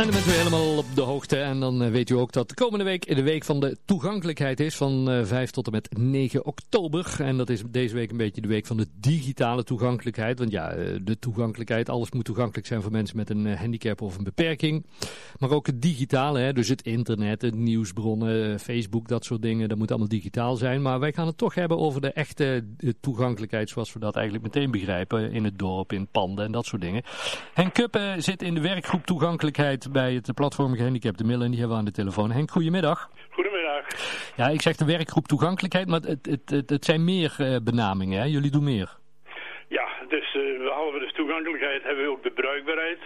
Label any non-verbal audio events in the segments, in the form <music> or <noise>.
En dan bent u helemaal op de hoogte. En dan eh, weet u ook dat de komende week de week van de toegankelijkheid is. Van uh, 5 tot en met 9 oktober. En dat is deze week een beetje de week van de digitale toegankelijkheid. Want ja, eh, de toegankelijkheid, alles moet toegankelijk zijn voor mensen met een handicap of een beperking. Maar ook het digitale, hè, dus het internet, de nieuwsbronnen, Facebook, dat soort dingen. Dat moet allemaal digitaal zijn. Maar wij gaan het toch hebben over de echte toegankelijkheid zoals we dat eigenlijk meteen begrijpen. In het dorp, in panden en dat soort dingen. Henk Kuppen zit in de werkgroep toegankelijkheid bij het platform Gehandicapten Millen. En die hebben we aan de telefoon. Henk, goedemiddag. Goedemiddag. Ja, ik zeg de werkgroep toegankelijkheid, maar het, het, het, het zijn meer uh, benamingen. Hè? Jullie doen meer. Ja, dus uh, behalve de toegankelijkheid hebben we ook de bruikbaarheid.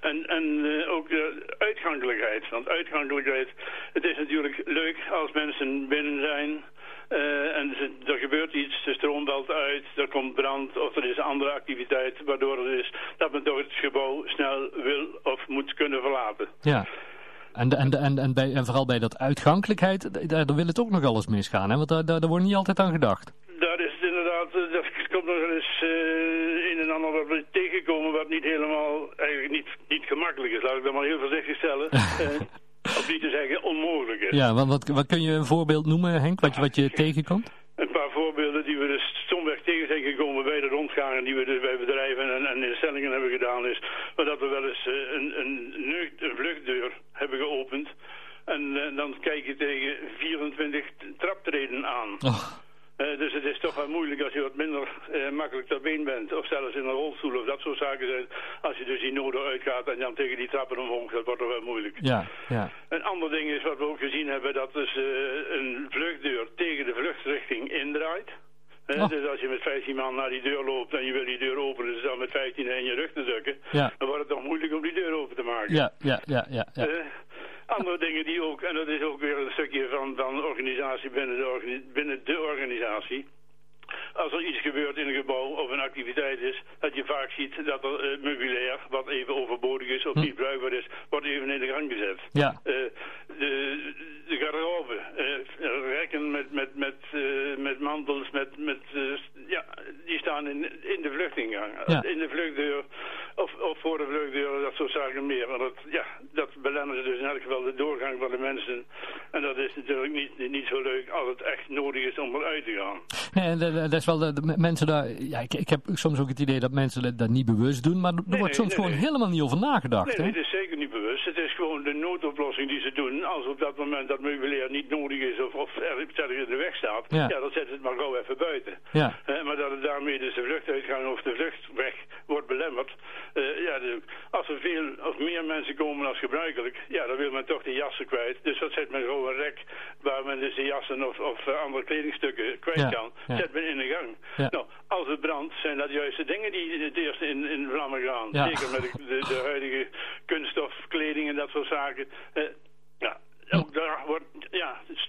En, en uh, ook de uitgankelijkheid. Want uitgankelijkheid, het is natuurlijk leuk als mensen binnen zijn... Uh, en er gebeurt iets, de stroom valt uit, er komt brand of er is een andere activiteit waardoor het is dat men toch het gebouw snel wil of moet kunnen verlaten. Ja. En, en, en, en, bij, en vooral bij dat uitgankelijkheid, daar, daar wil het ook nog alles misgaan, hè? want daar, daar, daar wordt niet altijd aan gedacht. Daar is het inderdaad, dat <laughs> komt nog eens uh, een en ander wat we tegenkomen wat niet helemaal, eigenlijk niet, niet gemakkelijk is, laat ik dat maar heel voorzichtig stellen. <laughs> Of niet te zeggen onmogelijk is. Ja, wat, wat, wat kun je een voorbeeld noemen, Henk, wat je, wat je tegenkomt? Een paar voorbeelden die we dus stomweg tegen zijn gekomen bij de rondgangen die we dus bij bedrijven en, en instellingen hebben gedaan is, maar dat we wel eens een, een, een vluchtdeur hebben geopend en uh, dan kijk je tegen 24 traptreden aan. Oh. Uh, dus het is toch wel moeilijk als je wat minder uh, makkelijk ter been bent. Of zelfs in een rolstoel of dat soort zaken zijn. Als je dus die noden uitgaat en dan tegen die trappen omhoog, dat wordt toch wel moeilijk. Ja, ja. Ander ding is wat we ook gezien hebben, dat dus uh, een vluchtdeur tegen de vluchtrichting indraait. Oh. Dus als je met 15 man naar die deur loopt en je wil die deur openen, dus dan met 15 in je rug te drukken, ja. dan wordt het toch moeilijk om die deur open te maken. Ja, ja, ja, ja. ja. andere dingen die ook, en dat is ook weer een stukje van, van organisatie binnen de, organi binnen de organisatie. Als er iets gebeurt in een gebouw of een activiteit is, dat je vaak ziet dat er uh, meubilair, wat even overbodig is of hm. niet bruikbaar is, wordt even in de gang gezet. Ja. Uh, de, de garderobe, uh, rekken met, met, met, met mantels, met, met ja, die staan in, in de vluchtingang. Ja. In de vluchtdeur of, of voor de vluchtdeur, dat soort zaken meer. Want dat, ja, dat belemmert dus in elk geval de doorgang van de mensen. En dat is natuurlijk niet, niet zo leuk als het echt nodig is om eruit te gaan. Nee, dat is wel de, de mensen daar. Ja, ik, ik heb soms ook het idee dat mensen dat, niet bewust doen, maar er nee, wordt soms nee, gewoon nee. helemaal niet over nagedacht. Nee, hè? nee, het is zeker niet bewust. Het is gewoon de noodoplossing die ze doen. Als op dat moment dat meubilair niet nodig is of, of er in de weg staat, Ja. ja, dan zet het maar gauw even buiten. Ja. Daarmee dus de vluchtuitgang of de vluchtweg wordt belemmerd. eh, ja, de- als er veel of meer mensen komen als gebruikelijk, ja, dan wil men toch de jassen kwijt. Dus dat zet men gewoon een rek waar men dus de jassen of, of eh, andere kledingstukken kwijt Ja, kan. ja. Zet men in de gang. Ja. Nou, als het brandt, zijn dat juist de dingen die het eerst in, in vlammen gaan. Zeker met de, de, de huidige kunststof, kleding en dat soort zaken. Eh, ja, ook daar wordt,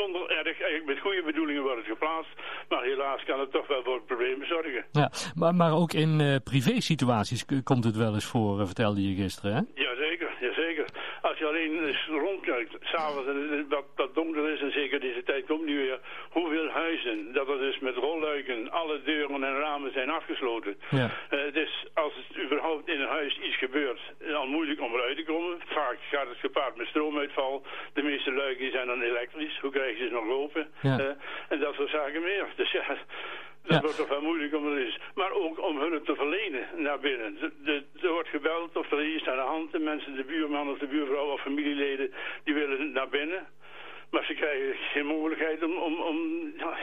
zonder erg, eigenlijk met goede bedoelingen wordt het geplaatst. Maar helaas kan het toch wel voor problemen zorgen. Ja, maar, maar ook in eh privé-situaties k- komt het wel eens voor, eh, vertelde je gisteren, hè? Jazeker, jazeker. Als je alleen eens rondkijkt, s'avonds en wat, wat donker is, en zeker deze tijd komt nu weer, hoeveel huizen, dat er dus met rolluiken, alle deuren en ramen zijn afgesloten. Ja. Eh, het is, als het überhaupt in een huis iets gebeurt, eh, al moeilijk om eruit te komen. Vaak gaat het gepaard met stroomuitval. De meeste luiken zijn dan elektrisch. Hoe krijg je ze nog lopen? Ja. Eh, en dat soort zaken meer. <laughs> Dus ja, dat Ja. wordt toch wel moeilijk om er is. Maar ook om hulp te verlenen naar binnen. De, de, er wordt gebeld of er iets aan de hand. De mensen, de buurman of de buurvrouw of familieleden, die willen naar binnen. Maar ze krijgen geen mogelijkheid om... om, om ja,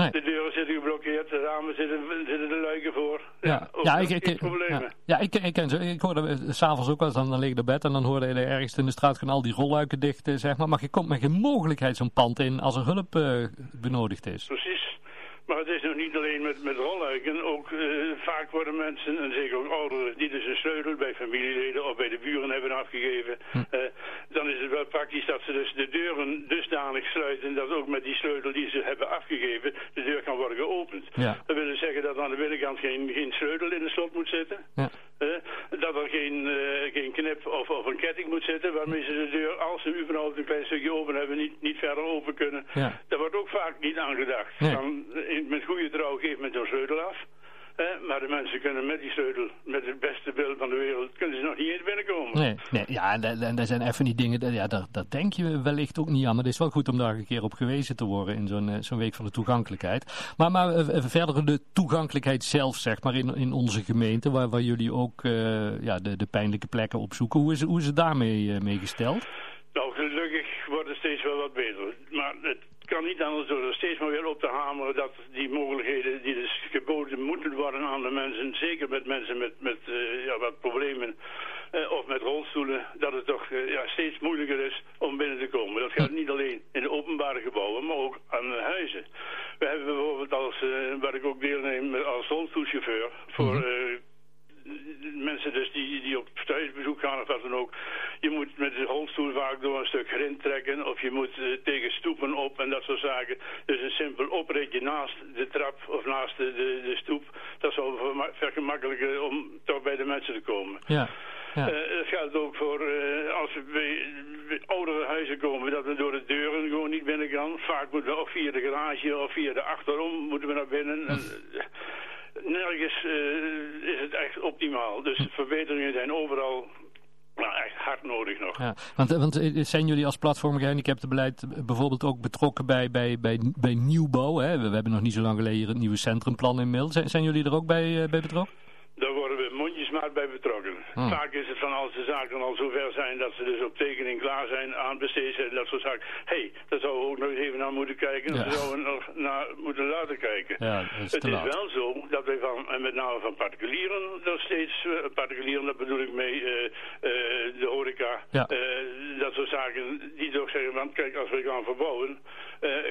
Nee. De deuren zitten geblokkeerd, de ramen zitten, zitten de luiken voor. Ja, ja, dat ik, ik, problemen. ja, ja, ik, ik ken ze. Ik hoorde eh, s'avonds ook wel eens, dan, dan lig ik op bed en dan hoorde je ergens in de straat gaan al die rolluiken dicht, zeg maar. Maar je komt met geen mogelijkheid zo'n pand in als er hulp eh, benodigd is. Precies. Maar het is nog niet alleen met, met rolluiken. Ook eh, vaak worden mensen, en zeker ook ouderen, die dus een sleutel bij familieleden of bij de buren hebben afgegeven. Hm. dan is het wel praktisch dat ze dus de deuren dusdanig sluiten dat ook met die sleutel die ze hebben afgegeven, de deur kan worden geopend. Ja. Dat wil zeggen dat aan de binnenkant geen, geen sleutel in de slot moet zitten. Ja. Eh, dat er geen, uh, geen knip of, of een ketting moet zitten waarmee ze de deur, als ze überhaupt een klein stukje open hebben, niet, niet verder open kunnen. Ja. Daar wordt ook vaak niet aan gedacht. Dan, in, met goede trouw geeft men zo'n sleutel af maar de mensen kunnen met die sleutel, met het beste beeld van de wereld, kunnen ze nog niet eens binnenkomen. Nee, nee ja, en dat zijn even die dingen, ja, daar, daar denk je wellicht ook niet aan. Maar het is wel goed om daar een keer op gewezen te worden in zo'n eh, week van de toegankelijkheid. Maar, maar uh, verder de toegankelijkheid zelf, zeg maar, in, in onze gemeente, waar, waar jullie ook uh, ja, de, de pijnlijke plekken opzoeken. Hoe is, hoe is het daarmee uh, gesteld? Nou, gelukkig wordt het steeds wel wat beter. Maar het kan niet anders door er steeds maar weer op te hameren dat die mogelijkheden die dus geboden moeten worden aan de mensen, zeker met mensen met, met uh, ja, wat problemen uh, of met rolstoelen, dat het toch uh, ja, steeds moeilijker is om binnen te komen. Dat gaat niet alleen in de openbare gebouwen, maar ook aan huizen. We hebben bijvoorbeeld als, waar ik ook deelneem als rolstoelchauffeur voor... Mensen dus die, die op thuisbezoek gaan of wat dan ook. Je moet met de rolstoel vaak door een stuk grind trekken of je moet uh, tegen stoepen op en dat soort zaken. Dus een simpel opritje naast de trap of naast de, de, de stoep, dat is wel vergemakkelijker om toch bij de mensen te komen. Ja. Ja. Uh, dat geldt ook voor uh, als we bij, bij, oudere huizen komen, dat we door de deuren gewoon niet binnen kan. Vaak moeten we of via de garage of via de achterom moeten we naar binnen. Hm. En, nergens uh, is het echt optimaal. Dus hm. verbeteringen zijn overal nou, echt hard nodig nog. Ja, want, want eh, zijn jullie als platform gehandicaptenbeleid bijvoorbeeld ook betrokken bij, bij, bij, bij nieuwbouw? Hè? We, we, hebben nog niet zo lang geleden hier het nieuwe centrumplan in mail. Zijn, zijn jullie er ook bij, bij betrokken? Daar worden we mondjesmaat bij betrokken. Hmm. Vaak is het van als de zaken al zover zijn dat ze dus op tekening klaar zijn, aan besteed zijn, dat soort zaken. Hé, hey, daar zouden we ook nog even naar moeten kijken. Ja. Daar zouden we nog naar moeten laten kijken. Ja, is het is wel zo dat wij van, en met name van particulieren, dat steeds, uh, particulieren, dat bedoel ik mee, uh, uh, de horeca, dat soort zaken, die toch zeggen, want kijk, als we gaan verbouwen,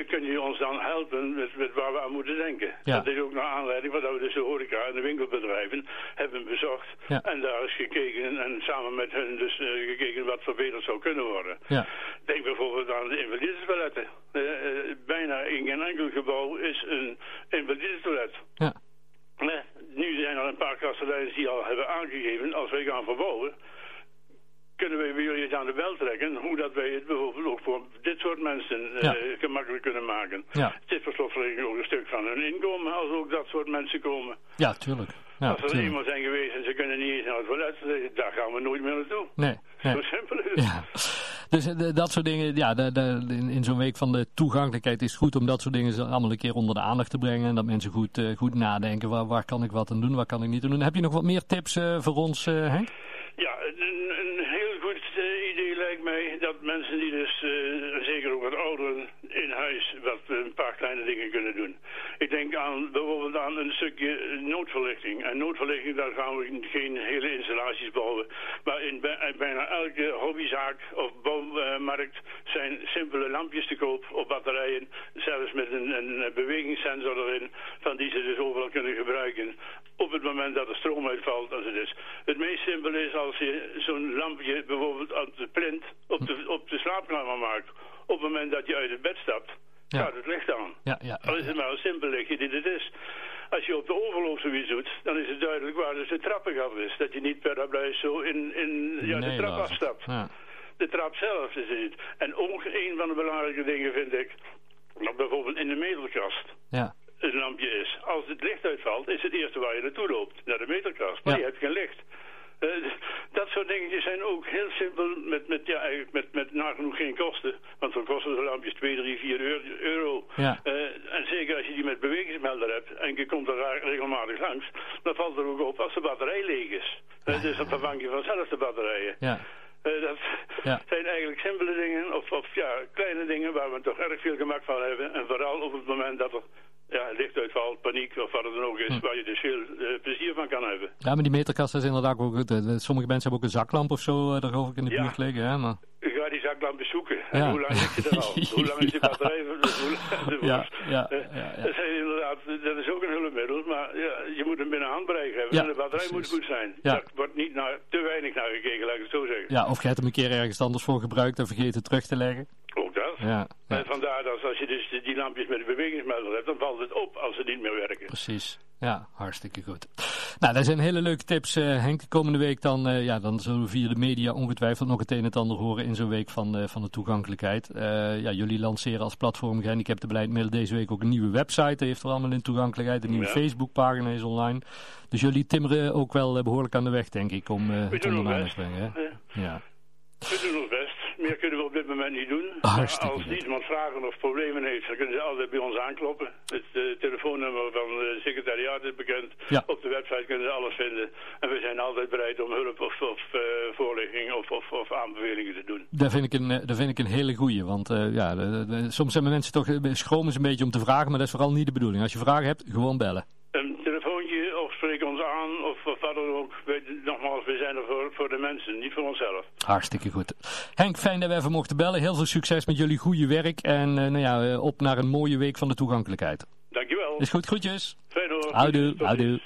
kun je ons dan helpen met, met waar we aan moeten denken. Dat is ook naar aanleiding van dat we dus de horeca en de winkelbedrijven hebben bezocht. En daar is gekeken en samen met hen dus uh, gekeken wat verbeterd zou kunnen worden. Ja. Denk bijvoorbeeld aan de invalidetoiletten. Uh, uh, bijna in geen enkel gebouw is een invalidetoilet. Ja. nu zijn er een paar kasteleiders die al hebben aangegeven, als wij gaan verbouwen, kunnen wij bij jullie het aan de bel trekken hoe dat wij het bijvoorbeeld ook voor dit soort mensen ja. gemakkelijk kunnen maken. Ja. Het is ook een stuk van hun inkomen als ook dat soort mensen komen. Ja, tuurlijk. Ja, Als er iemand zijn geweest en ze kunnen niet eens naar het toilet, daar gaan we nooit meer naartoe. Nee. nee. Zo simpel is het. Ja. Dus uh, dat soort dingen, ja, in, zo'n week van de toegankelijkheid is het goed om dat soort dingen allemaal een keer onder de aandacht te brengen. En dat mensen goed, uh, goed nadenken, waar, waar kan ik wat aan doen, waar kan ik niet aan doen. Heb je nog wat meer tips voor ons, Henk? Ja, een, een heel goed idee lijkt mij dat mensen die dus, zeker ook wat ouderen, in huis wat een paar kleine dingen kunnen doen. Ik denk aan bijvoorbeeld aan een stukje noodverlichting. En noodverlichting, daar gaan we geen hele installaties bouwen. Maar in bijna elke hobbyzaak of bouwmarkt zijn simpele lampjes te koop op batterijen. Zelfs met een, een bewegingssensor erin, van die ze dus overal kunnen gebruiken. Op het moment dat er stroom uitvalt als het is. Het meest simpele is als je zo'n lampje bijvoorbeeld aan de plint op de, op de slaapkamer maakt. Op het moment dat je uit het bed stapt ja. gaat het licht aan. Ja, ja, Al is het maar een simpel lichtje die het is. Als je op de overloop zoiets doet, dan is het duidelijk waar dus de trappengat is. Dat je niet per abluis zo in, in ja, de trap afstapt. Ja. De trap zelf is het. En ook een van de belangrijke dingen vind ik, dat bijvoorbeeld in de meterkast ja. een lampje is. Als het licht uitvalt, is het eerste waar je naartoe loopt, naar de meterkast. Maar je hebt geen licht. Soort dingetjes zijn ook heel simpel met, met, ja, eigenlijk met, met nagenoeg geen kosten. Want dan kosten de lampjes 2, 3, 4 euro. Ja. Uh, en zeker als je die met bewegingsmelder hebt en je komt er regelmatig langs, dan valt er ook op als de batterij leeg is. Uh, dus dan vervang je vanzelf de batterijen. Ja. Uh, dat ja. zijn eigenlijk simpele dingen, of, of ja, kleine dingen waar we toch erg veel gemak van hebben. En vooral op het moment dat er ja, lichtuitval, paniek of wat het dan ook is, hm. waar je dus veel uh, plezier van kan hebben. Ja, maar die meterkast is inderdaad ook, uh, sommige mensen hebben ook een zaklamp of zo, uh, daar geloof ik in de ja. buurt liggen, hè, maar... Ga die zaklamp bezoeken. En ja. hoe lang zit je er al? <laughs> hoe lang is die batterij? ja, ja, ja, Dat, is inderdaad, dat is ook een hulpmiddel, maar ja, je moet hem binnen handbereik hebben en de batterij moet goed zijn. Daar wordt niet naar, te weinig naar gekeken, laat ik het zo zeggen. Ja, of je hebt hem een keer ergens anders voor gebruikt en vergeten terug te leggen. Ja, ja. vandaar dat als je dus die lampjes met de bewegingsmelder hebt, dan valt het op als ze niet meer werken. Precies. Ja, hartstikke goed. Nou, dat zijn hele leuke tips, uh, Henk. De komende week dan, uh, ja, dan zullen we via de media ongetwijfeld nog het een en het ander horen in zo'n week van, uh, van de toegankelijkheid. ja, jullie lanceren als platform gehandicaptenbeleid deze week ook een nieuwe website. Dat heeft er allemaal in toegankelijkheid. Een nieuwe ja. Facebookpagina is online. Dus jullie timmeren ook wel behoorlijk aan de weg, denk ik, om het onder aandacht te brengen. Hè? Ja. We doen ons best. Meer kunnen we op dit moment niet doen. Hartstikke als iemand vragen of problemen heeft, dan kunnen ze altijd bij ons aankloppen. Het uh, telefoonnummer van het secretariaat is bekend. Ja. Op de website kunnen ze alles vinden. En we zijn altijd bereid om hulp of, of uh, voorlichting of, of, of, aanbevelingen te doen. Dat vind ik een, dat vind ik een hele goeie. Want uh, ja, de, de, soms zijn mensen toch schromen ze een beetje om te vragen, maar dat is vooral niet de bedoeling. Als je vragen hebt, gewoon bellen. Of spreek ons aan of, of wat dan ook. We, nogmaals, we zijn er voor, voor de mensen, niet voor onszelf. Hartstikke goed. Henk, fijn dat we even mochten bellen. Heel veel succes met jullie goede werk. En uh, nou ja, op naar een mooie week van de toegankelijkheid. Dankjewel. Is goed, groetjes. Fijn hoor. Houdoe, houdoe.